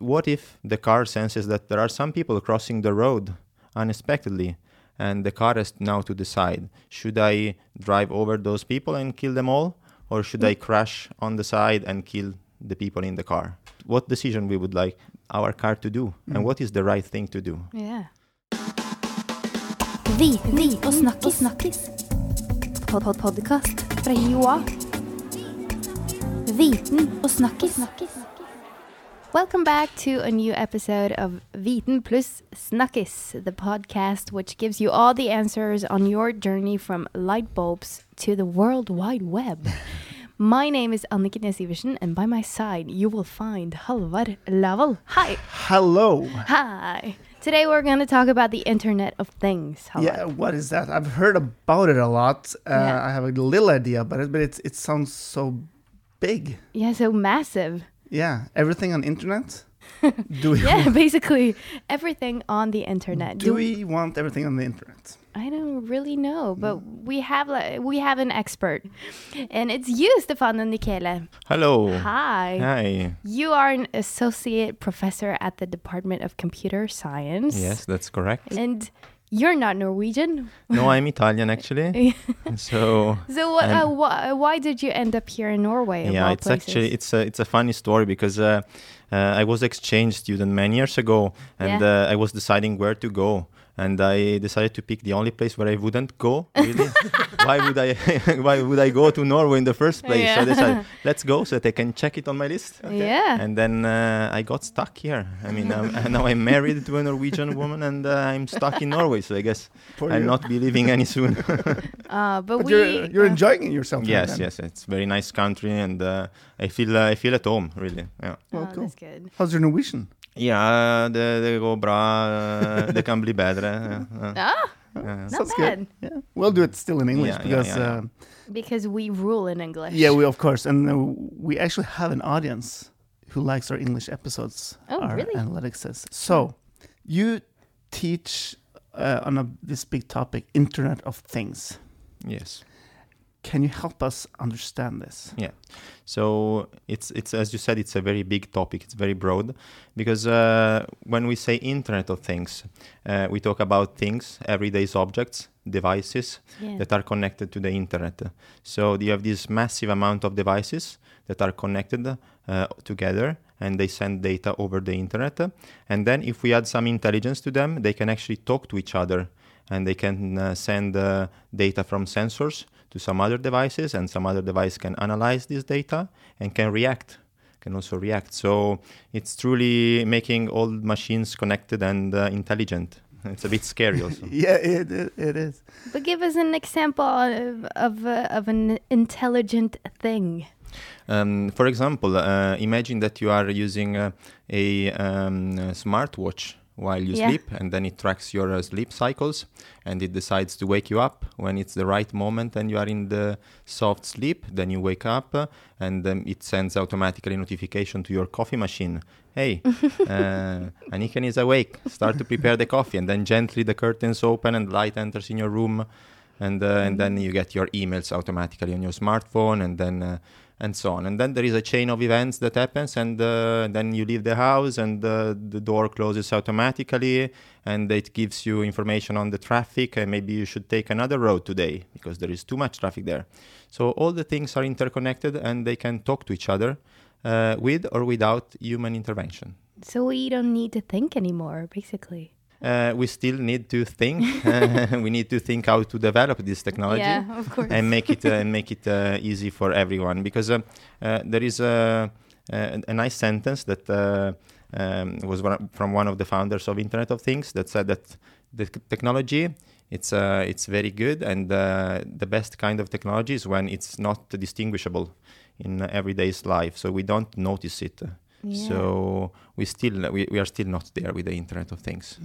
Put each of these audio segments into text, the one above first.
what if the car senses that there are some people crossing the road unexpectedly and the car has now to decide should I drive over those people and kill them all or should I mm. crash on the side and kill the people in the car? What decision we would like our car to do and mm. what is the right thing to do? Yeah. Viten og snakkis. snakkis. Pod -pod Podkast fra Joa. Viten og snakkis. Welcome back to a new episode of Viten plus Snakkis, the podcast which gives you all the answers on your journey from light bulbs to the World Wide Web. My name is Annike Nesiversen, and by my side you will find Halvar Laval. Hi. Hello. Hi. Today we're going to talk about the Internet of Things. Halvar. Yeah, what is that? I've heard about it a lot. Uh, Yeah. I have a little idea about it, but it's, it sounds so big. Yeah, so massive. Yeah, everything on internet. do we Yeah, basically everything on the internet. do we want everything on the internet? I don't really know, mm. but we have like, we have an expert, and it's you, Stefano Nichele. Hello. Hi. Hi. You are an associate professor at the Department of Computer Science. Yes, that's correct. And you're not Norwegian. No, I'm Italian actually. So So what, uh, wh- why did you end up here in Norway? yeah, it's places? actually it's a it's a funny story because uh, uh, I was exchange student many years ago, and Yeah. uh, I was deciding where to go, and I decided to pick the only place where I wouldn't go. Really, why would I? why would I go to Norway in the first place? So I decided let's go so that I can check it on my list. Yeah. And then uh, I got stuck here. I mean, I'm, now I'm married to a Norwegian woman, and uh, I'm stuck in Norway. So I guess Poor I'll you. not be leaving any soon. Uh, but, But we. you're, you're uh, enjoying yourself. yes, then. yes, it's very nice country, and uh, I feel uh, I feel at home. Really, yeah. Well, oh, cool. That's good. How's your Norwegian? Ja, det, det går bra. Det kan bli bedre. ja, ja, Ah, ja. not Sounds bad. good. Yeah, we'll do it still in English Yeah, yeah, because yeah, yeah. Uh, Because we rule in English. yeah, we of course, and uh, we actually have an audience who likes our English episodes. Oh, our really? Analytics says so. You teach uh, on a, this big topic, Internet of Things. Yes. Can you help us understand this? Yeah. So it's it's as you said, it's a very big topic. It's very broad because uh, when we say Internet of Things, uh, we talk about things, everyday objects, devices Yeah. that are connected to the internet. So you have this massive amount of devices that are connected uh, together and they send data over the internet. And then if we add some intelligence to them, they can actually talk to each other and they can uh, send uh, data from sensors to some other devices and some other device can analyze this data and can react can also react so it's truly making all machines connected and uh, intelligent it's a bit scary also Yeah, it, it, it is. But give us an example of of, uh, of an intelligent thing. Um, for example, uh, imagine that you are using uh, a um, a smartwatch while you Yeah. sleep, and then it tracks your uh, sleep cycles, and it decides to wake you up when it's the right moment, and you are in the soft sleep. Then you wake up, uh, and um, it sends automatically notification to your coffee machine. Hey, uh, Aniken is awake. Start to prepare the coffee, and then gently the curtains open and light enters in your room and uh, and then you get your emails automatically on your smartphone and then uh, and so on. And then there is a chain of events that happens and uh, then you leave the house and uh, the door closes automatically and it gives you information on the traffic and maybe you should take another road today because there is too much traffic there. So all the things are interconnected and they can talk to each other uh, with or without human intervention. So we don't need to think anymore, basically. Uh, we still need to think we need to think how to develop this technology Yeah, of course. and make it uh, make it uh, easy for everyone. Because uh, uh, there is a, a, a nice sentence that uh, um, was one, from one of the founders of Internet of Things that said that the c- technology it's uh, it's very good and uh, the best kind of technology is when it's not distinguishable in everyday's life. So we don't notice it. Yeah. so we still we, we are still not there with the Internet of Things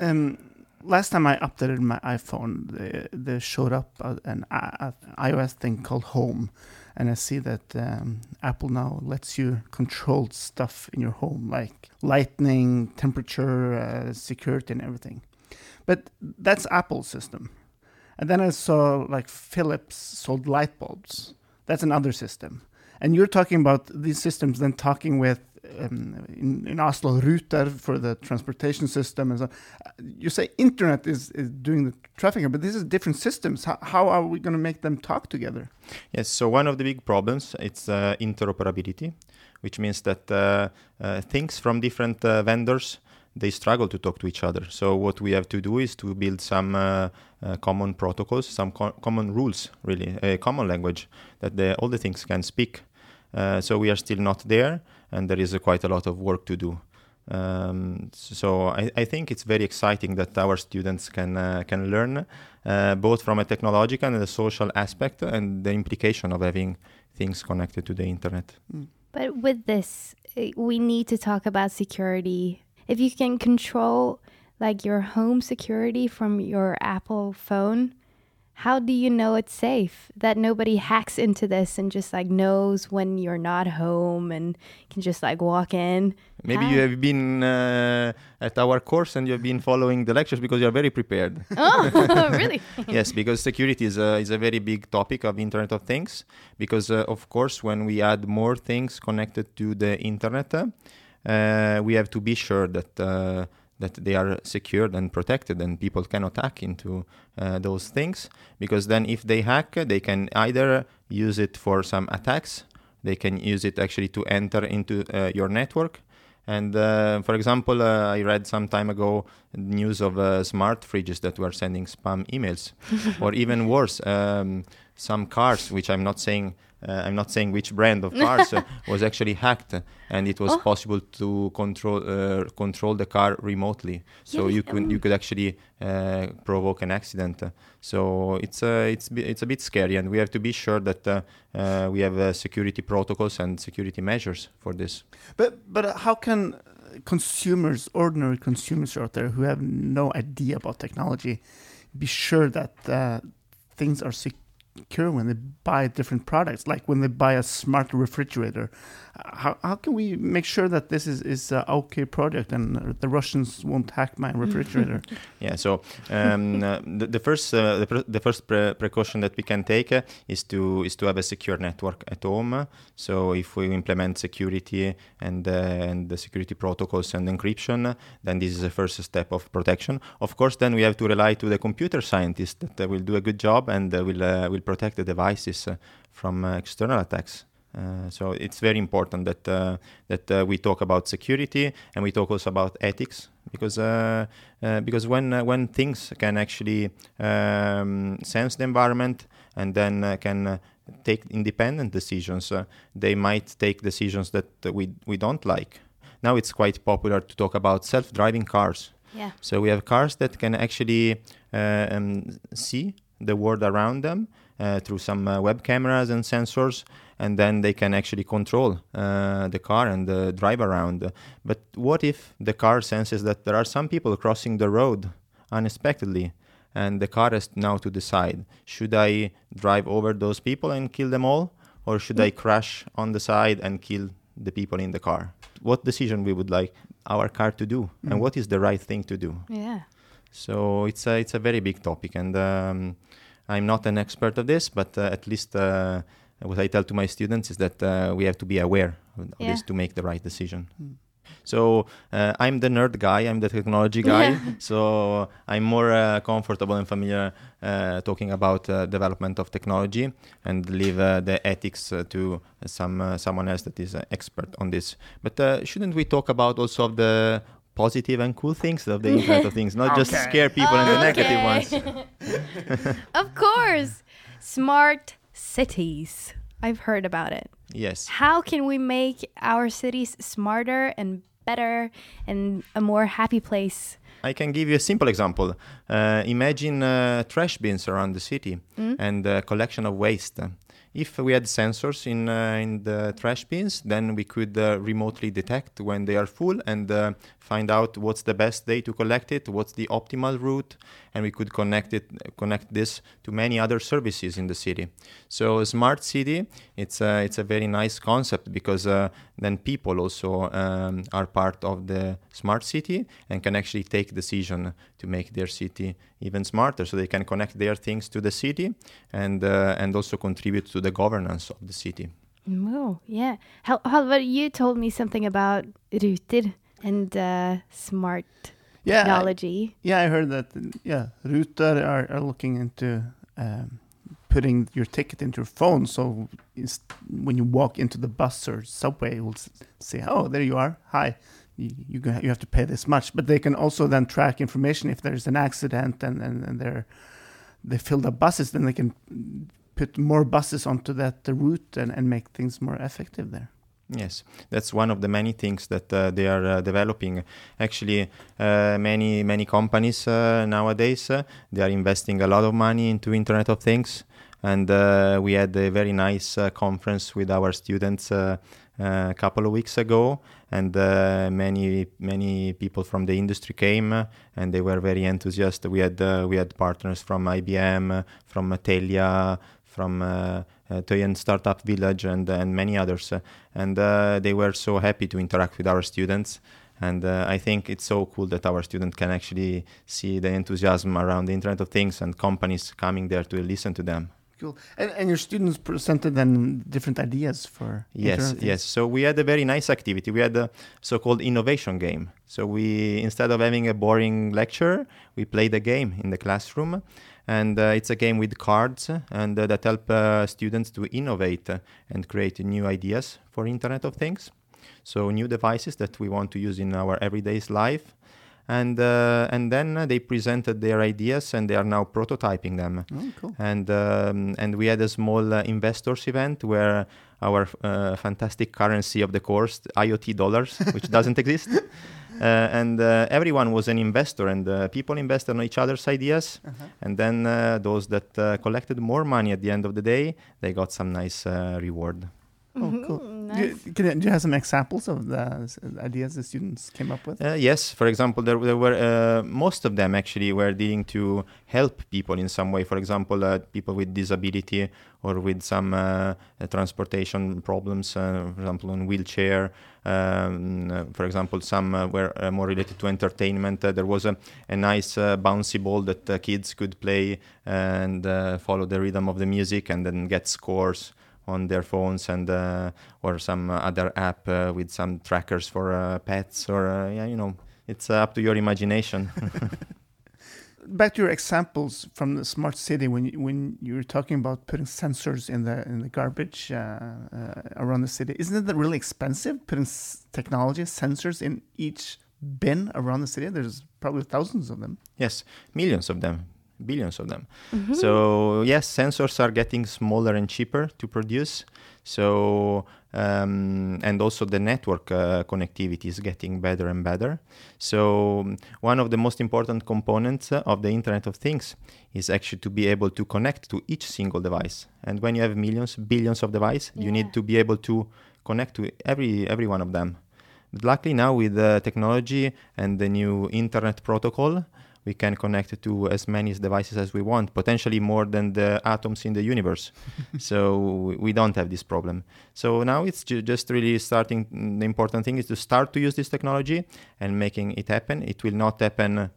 Um, last time I updated my iPhone, the, there showed up an I- iOS thing called Home, and I see that um, Apple now lets you control stuff in your home, like lightning, temperature, uh, security, and everything. But that's Apple's system. And then I saw like Philips sold light bulbs. That's another system. And you're talking about these systems then talking with um, in, in Oslo, Ruter for the transportation system, and so. Uh, you say internet is, is doing the trafficking, but this is different systems. How, how are we going to make them talk together? Yes. So one of the big problems it's uh, interoperability, which means that uh, uh, things from different uh, vendors they struggle to talk to each other. So what we have to do is to build some uh, uh, common protocols, some co- common rules, really, a common language that the, all the things can speak. Uh, so we are still not there, and there is quite a lot of work to do. Um, so I, I, think it's very exciting that our students can uh, can learn uh, both from a technological and a social aspect and the implication of having things connected to the internet. Mm. But with this, eh, we need to talk about security if you can control like your home security from your Apple phone, how do you know it's safe? That nobody hacks into this and just like knows when you're not home and can just like walk in? Maybe you have been uh, at our course and you have been following the lectures because you are very prepared. Oh really? Yes because security is a, is a very big topic of internet of things because uh, of course when we add more things connected to the internet uh, we have to be sure that uh, that they are secured and protected and people cannot hack into uh, those things because then if they hack they can either use it for some attacks they can use it actually to enter into uh, your network. And uh, for example uh, i read some time ago news of smart fridges that were sending spam emails. Or even worse um, some cars which i'm not saying uh, I'm not saying which brand of cars uh, was actually hacked, and it was oh. possible to control uh, control the car remotely. So yeah, you could um. you could actually uh, provoke an accident. So it's uh, it's it's a bit scary, and we have to be sure that uh, we have security protocols and security measures for this. But but how can consumers, ordinary consumers out there who have no idea about technology, be sure that things are secure? Secure when they buy different products, like when they buy a smart refrigerator. How, how can we make sure that this is is a okay project and the Russians won't hack my refrigerator? yeah. So um, uh, the, the, first uh, the, pre- the, first pre- precaution that we can take uh, is to is to have a secure network at home. So if we implement security and uh, and the security protocols and encryption, then this is the first step of protection. Of course, then we have to rely to the computer scientists that will do a good job and will will protect the devices uh, from uh, external attacks. Uh, so it's very important that uh, that uh, we talk about security and we talk also about ethics because uh, because when when things can actually um, sense the environment and then can take independent decisions, they might take decisions that we we don't like. Now it's quite popular to talk about self-driving cars. Yeah. So we have cars that can actually um, see the world around them uh, through some uh, web cameras and sensors, and then they can actually control uh, the car and uh, drive around. But what if the car senses that there are some people crossing the road unexpectedly? And the car has now to decide should I drive over those people and kill them all, or should I crash on the side and kill the people in the car? What decision we would like our car to do, mm. and what is the right thing to do? Yeah. So it's a, it's a very big topic, and um, I'm not an expert of this, but uh, at least uh, what I tell to my students is that uh, we have to be aware of yeah. this to make the right decision. Mm. So uh, I'm the nerd guy, I'm the technology guy. Yeah. So I'm more uh, comfortable and familiar uh, talking about development of technology and leave the ethics to some someone else that is an expert on this. But shouldn't we talk about also of the positive and cool things of the Internet of Things, not okay. just scare people and the negative ones. of course. Smart cities. I've heard about it. Yes. How can we make our cities smarter and better and a more happy place? I can give you a simple example. Uh, imagine uh, trash bins around the city mm. and a collection of waste. If we had sensors in uh, in the trash bins, then we could uh, remotely detect when they are full and uh, find out what's the best day to collect it, what's the optimal route, and we could connect it connect this to many other services in the city. So smart city, it's a, it's a very nice concept because uh, then people also um, are part of the smart city and can actually take decision to make their city even smarter. So they can connect their things to the city and uh, and also contribute to the governance of the city. Oh, yeah. Hal- you told me something about Ruter and uh, smart Yeah, I- technology. yeah, I heard that. Yeah, Ruter are, are looking into um, putting your ticket into your phone, so when you walk into the bus or subway, it will say, "Oh, there you are. Hi." You you, you have to pay this much, but they can also then track information if there's an accident and and, and they're they filled up buses, then they can put more buses onto that uh, route and, and make things more effective there. Yes, that's one of the many things that uh, they are uh, developing. Actually, uh, many many companies uh, nowadays uh, they are investing a lot of money into Internet of Things, and uh, we had a very nice conference with our students a couple of weeks ago, and many many people from the industry came, and they were very enthusiastic. We had we had partners from IBM, from Telia, from uh, Toyen Startup Village, and and many others, uh, and uh, they were so happy to interact with our students. And uh, I think it's so cool that our students can actually see the enthusiasm around the Internet of Things and companies coming there to listen to them. Cool. And, and your students presented then different ideas for Yes, yes. So we had a very nice activity. We had a so-called innovation game. So we, instead of having a boring lecture, we played a game in the classroom, and uh, it's a game with cards, and uh, that help uh, students to innovate and create new ideas for Internet of Things. So new devices that we want to use in our everyday life. And uh, and then they presented their ideas, and they are now prototyping them Oh, cool. and um, and we had a small uh, investors event where our uh, fantastic currency of the course, IoT dollars, which doesn't exist, and uh, everyone was an investor, and uh, people invested on each other's ideas, Uh-huh. and then uh, those that uh, collected more money at the end of the day, they got some nice uh, reward. Oh, cool. Mhm, Do you, can you, do you have some examples of the ideas the students came up with? Uh, yes, for example, there, there were uh, most of them actually were dealing to help people in some way. For example, uh, people with disability or with some uh, uh, transportation problems, uh, for example, on wheelchair. Um, uh, for example, some uh, were uh, more related to entertainment. Uh, there was a, a nice uh, bouncy ball that uh, kids could play and uh, follow the rhythm of the music and then get scores on their phones and uh, or some other app uh, with some trackers for uh, pets or uh, yeah you know it's uh, up to your imagination Back to your examples from the smart city when you, when you were talking about putting sensors in the in the garbage uh, uh, around the city. Isn't it really expensive putting s- technology sensors in each bin around the city? There's probably thousands of them. yes millions of them billions of them Mhm. So yes, sensors are getting smaller and cheaper to produce. So um, and also the network uh, connectivity is getting better and better. So one of the most important components of the Internet of Things is actually to be able to connect to each single device. And when you have millions, billions of devices, you need to be able to connect to every every one of them. But luckily now with the technology and the new internet protocol, we can connect to as many devices as we want, potentially more than the atoms in the universe. so we- don't have this problem. So now it's ju- just really starting. The important thing is to start to use this technology and making it happen. It will not happen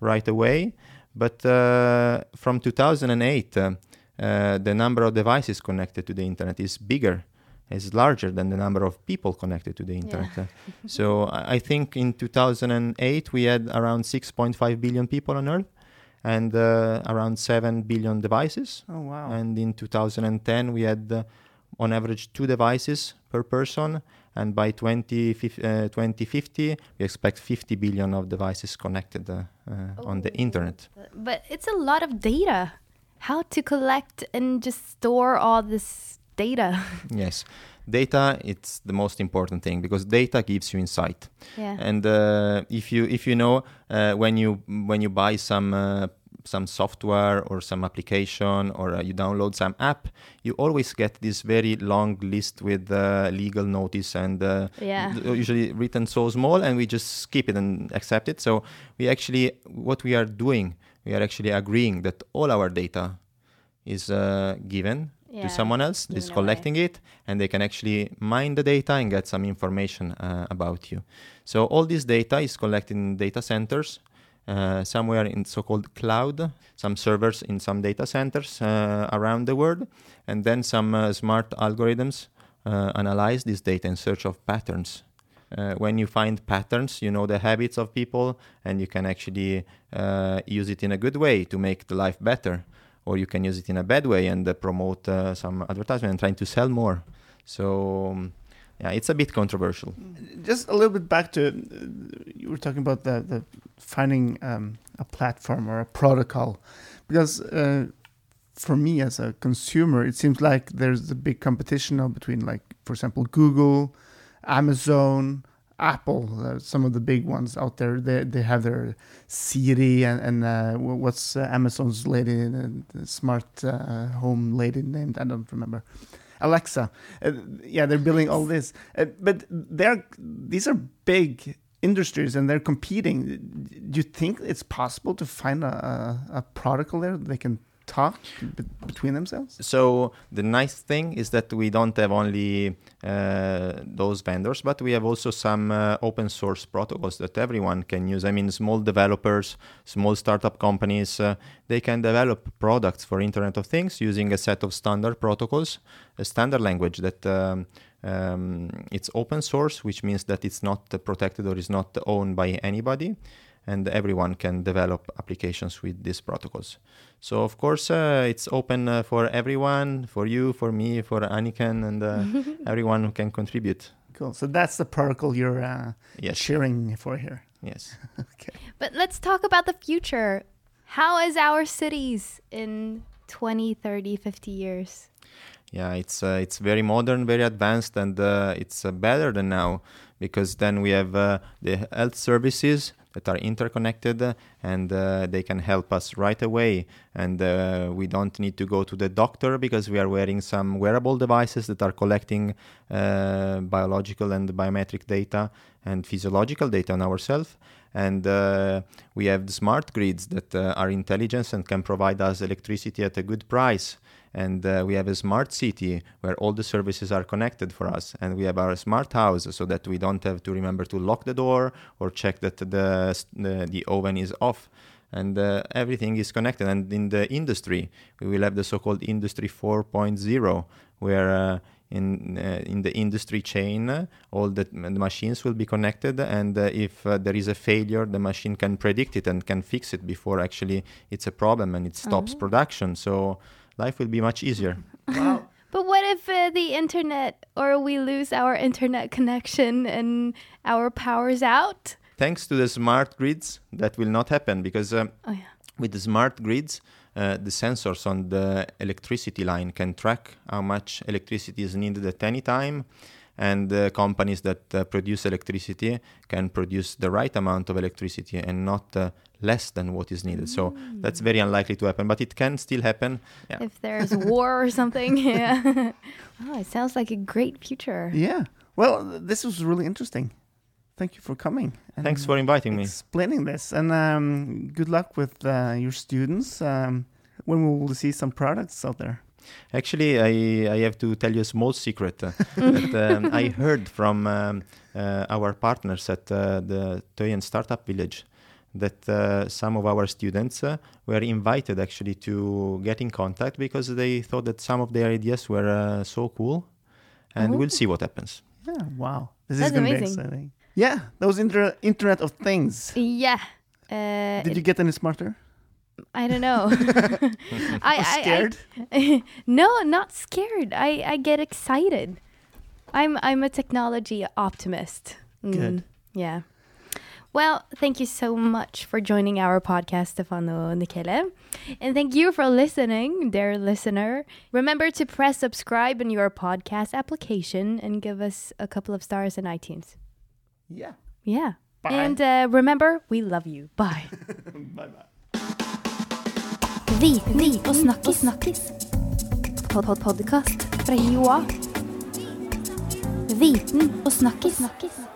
right away, but uh, from 2008, uh, uh, the number of devices connected to the internet is bigger. Is larger than the number of people connected to the internet. Uh, so I I think in 2008 we had around 6.5 billion people on Earth, and uh, around 7 billion devices. Oh wow! And in 2010 we had, uh, on average, two devices per person. And by 20, uh, 2050 we expect 50 billion of devices connected uh, uh, on the Oh. internet. But it's a lot of data. How to collect and just store all this data? Yes, data it's the most important thing because data gives you insight. yeah. and uh, if you if you know uh, when you when you buy some uh, some software or some application or uh, you download some app you always get this very long list with uh, legal notice and uh, Yeah. usually written so small and we just skip it and accept it so we actually what we are doing we are actually agreeing that all our data is uh, given Yeah, to someone else away. collecting it and they can actually mine the data and get some information uh, about you so all this data is collected in data centers uh, somewhere in so-called cloud some servers in some data centers uh, around the world and then some uh, smart algorithms uh, analyze this data in search of patterns. Uh, when you find patterns, you know the habits of people, and you can actually uh, use it in a good way to make the life better, or you can use it in a bad way and uh, promote uh, some advertisement and trying to sell more. So. Um, yeah, it's a bit controversial. Just a little bit back to you were talking about the, the finding um, a platform or a protocol, because uh, for me as a consumer, it seems like there's a big competition now between, like, for example, Google, Amazon, Apple, uh, some of the big ones out there. They they have their Siri and and uh, what's uh, Amazon's lady and smart uh, home lady named I don't remember. Alexa. Uh, yeah, they're building all this, uh, but they're these are big industries and they're competing. Do you think it's possible to find a, a, a protocol there that they can talk be- between themselves? So the nice thing is that we don't have only uh, those vendors, but we have also some uh, open source protocols that everyone can use. I mean, small developers, small startup companies, uh, they can develop products for Internet of Things using a set of standard protocols, a standard language that. Um, um, it's open source, which means that it's not protected or is not owned by anybody, and everyone can develop applications with these protocols. So of course uh, it's open uh, for everyone, for you, for me, for Aniken, and uh, everyone who can contribute. Cool. So that's the protocol you're uh, Yes, cheering for here. yes. okay. But let's talk about the future. How is our cities in 20, 30, 50 years? Yeah, it's uh, it's very modern, very advanced, and uh, it's uh, better than now because then we have uh, the health services that are interconnected and uh, they can help us right away. And uh, we don't need to go to the doctor because we are wearing some wearable devices that are collecting uh, biological and biometric data and physiological data on ourselves. And uh, we have the smart grids that uh, are intelligent and can provide us electricity at a good price and uh, we have a smart city where all the services are connected for us and we have our smart house so that we don't have to remember to lock the door or check that the the, the oven is off and uh, everything is connected and in the industry we will have the so-called industry 4.0 where uh, in uh, in the industry chain uh, all the, the machines will be connected and uh, if uh, there is a failure the machine can predict it and can fix it before actually it's a problem and it stops Oh. production so life will be much easier Wow. But what if uh, the internet or we lose our internet connection and our power's out? Thanks to the smart grids that will not happen because um, Oh, yeah. with the smart grids uh, the sensors on the electricity line can track how much electricity is needed at any time and the companies that uh, produce electricity can produce the right amount of electricity and not uh, less than what is needed so that's very unlikely to happen but it can still happen yeah. If there's war or something. Yeah. oh, it sounds like a great future. Yeah. Well, this was really interesting. Thank you for coming. and thanks for inviting me explaining this, and um, good luck with uh, your students. Um, when we will see some products out there. Actually, I, I have to tell you a small secret uh, that um, I heard from um, uh, our partners at uh, the Toyen Startup Village that uh, some of our students uh, were invited actually to get in contact because they thought that some of their ideas were uh, so cool. And we'll see what happens. Yeah. Wow. This That's is going to be amazing. Yeah. That was inter- Internet of Things. Yeah. Uh, Did you get any smarter? I don't know. I, I- I- Scared? no, not scared. I, I get excited. I'm I'm a technology optimist. Mm, Good. Yeah. Well, thank you so much for joining our podcast, Stefano Nichele. And thank you for listening, dear listener. Remember to press subscribe in your podcast application and give us a couple of stars in iTunes. Yeah. Yeah. Bye. And uh, remember, we love you. Bye. Bye bye. Viten og snakkis. snakkis. Pod -pod Podkast fra Joa. Viten og snakkis. snakkis.